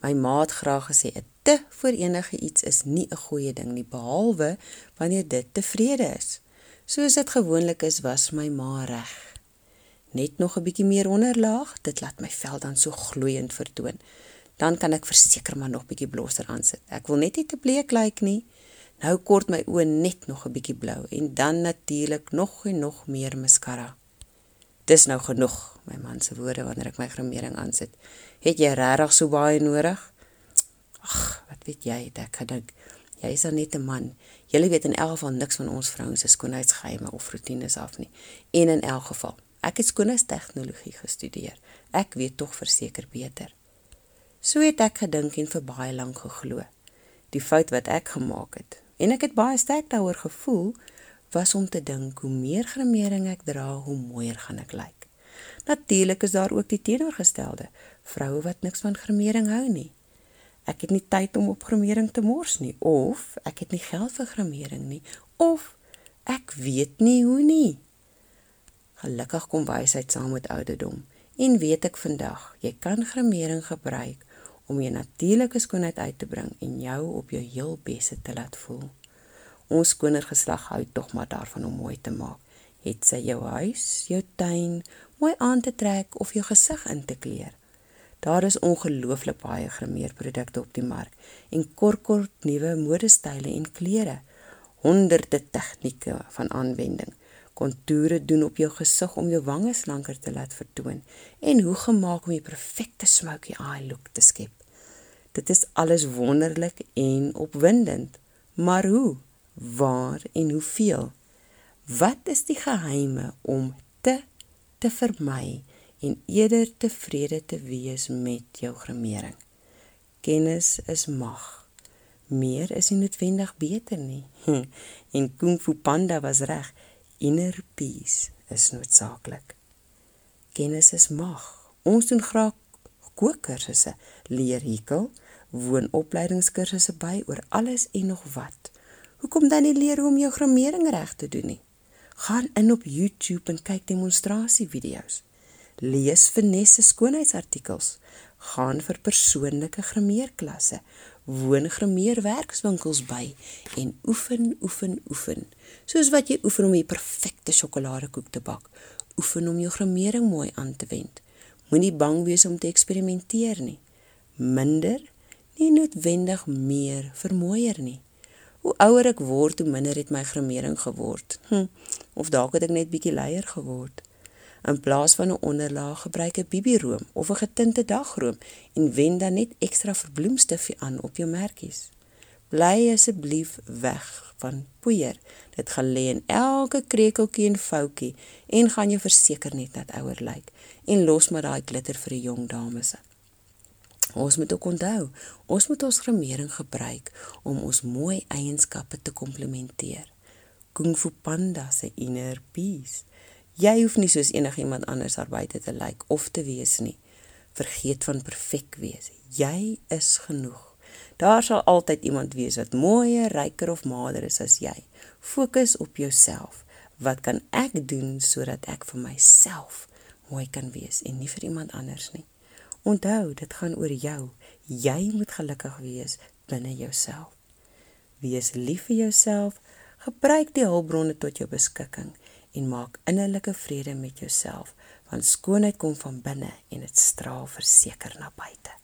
My ma het graag gesê 'n te vir enige iets is nie 'n goeie ding nie behalwe wanneer dit tevrede is. Soos dit gewoonlik is, was my ma reg. Net nog 'n bietjie meer onderlaag, dit laat my vel dan so gloeiend vertoon. Dan kan ek verseker maar nog bietjie blosser aansit. Ek wil net nie te bleek lyk nie. Nou kort my oë net nog 'n bietjie blou en dan natuurlik nog en nog meer mascara. Dis nou genoeg, my man se woorde wanneer ek my grimering aansit. Het jy regtig so baie nodig? Ag, wat weet jy, ek gedink jy is net 'n man. Jy weet in elk geval niks van ons vrouens se skoonheidsgeheime of rotines af nie. En in elk geval, ek het skoonheidstegnologie gestudeer. Ek weet tog verseker beter. So het ek gedink en vir baie lank geglo. Die fout wat ek gemaak het, en ek het baie sterk daaroor gevoel, was om te dink hoe meer grimering ek dra, hoe mooier gaan ek lyk. Natuurlik is daar ook die teenoorgestelde, vroue wat niks van grimering hou nie. Ek het nie tyd om op grimering te mors nie of ek het nie geld vir grimering nie of ek weet nie hoe nie. Gelukkig kom wysheid saam met ouderdom en weet ek vandag jy kan grimering gebruik om jou natuurlike skoonheid uit te bring en jou op jou heel beste te laat voel. Ons kindergeslag hou tog maar daarvan om mooi te maak. Het sy jou huis, jou tuin, mooi aan te trek of jou gesig in te kleur. Daar is ongelooflik baie grimeerprodukte op die mark en kort-kort nuwe modestyle en klere. Honderde tegnieke van aanwending. Kontoure doen op jou gesig om jou wange slanker te laat vertoon en hoe gemaak om die perfekte smoky eye look te skep. Dit is alles wonderlik en opwindend. Maar hoe? Waar en hoeveel? Wat is die geheime om te te vermy en eerder tevrede te wees met jou grimering. Kennis is mag. Meer is nie noodwendig beter nie. en Kung Fu Panda was reg. Inner peace is noodsaaklik. Kennis is mag. Ons doen graag kookkursusse, leer hikel, woonopleidingskursusse by oor alles en nog wat. Hoekom dan nie leer hoe om jou grimering reg te doen nie? Gaan in op YouTube en kyk demonstrasievideo's lees finesse skoonheidsartikels, gaan vir persoonlike grimeerklasse, woon grimeerwerkswinkels by en oefen, oefen, oefen. Soos wat jy oefen om die perfekte sjokoladekoek te bak, oefen om jou grimering mooi aan te wend. Moenie bang wees om te eksperimenteer nie. Minder, nie noodwendig meer vermooier nie. Hoe ouer ek word, hoe minder het my grimering geword. Hm, of dalk het ek net bietjie leier geword. In plaas van 'n onderlaag gebruik 'n bibiroom of 'n getinte dagroom en wen dan net ekstra verbloemstifie aan op jou merkies. Bly asseblief weg van poeier. Dit gaan lê in elke krekeltjie en foutjie en gaan jou verseker net dat ouer lyk en los maar daai glitter vir die jong dames. Ons moet ook onthou, ons moet ons grimering gebruik om ons mooi eienskappe te komplementeer. Kung Fu Panda se inner peace Jy hoef nie soos enigiemand anders daar buite te lyk of te wees nie. Vergeet van perfek wees. Jy is genoeg. Daar sal altyd iemand wees wat mooier, ryker of mader is as jy. Fokus op jouself. Wat kan ek doen sodat ek vir myself mooi kan wees en nie vir iemand anders nie? Onthou, dit gaan oor jou. Jy moet gelukkig wees binne jouself. Wees lief vir jouself. Gebruik die hulpbronne tot jou beskikking en maak innerlike vrede met jouself want skoonheid kom van binne en dit straal verseker na buite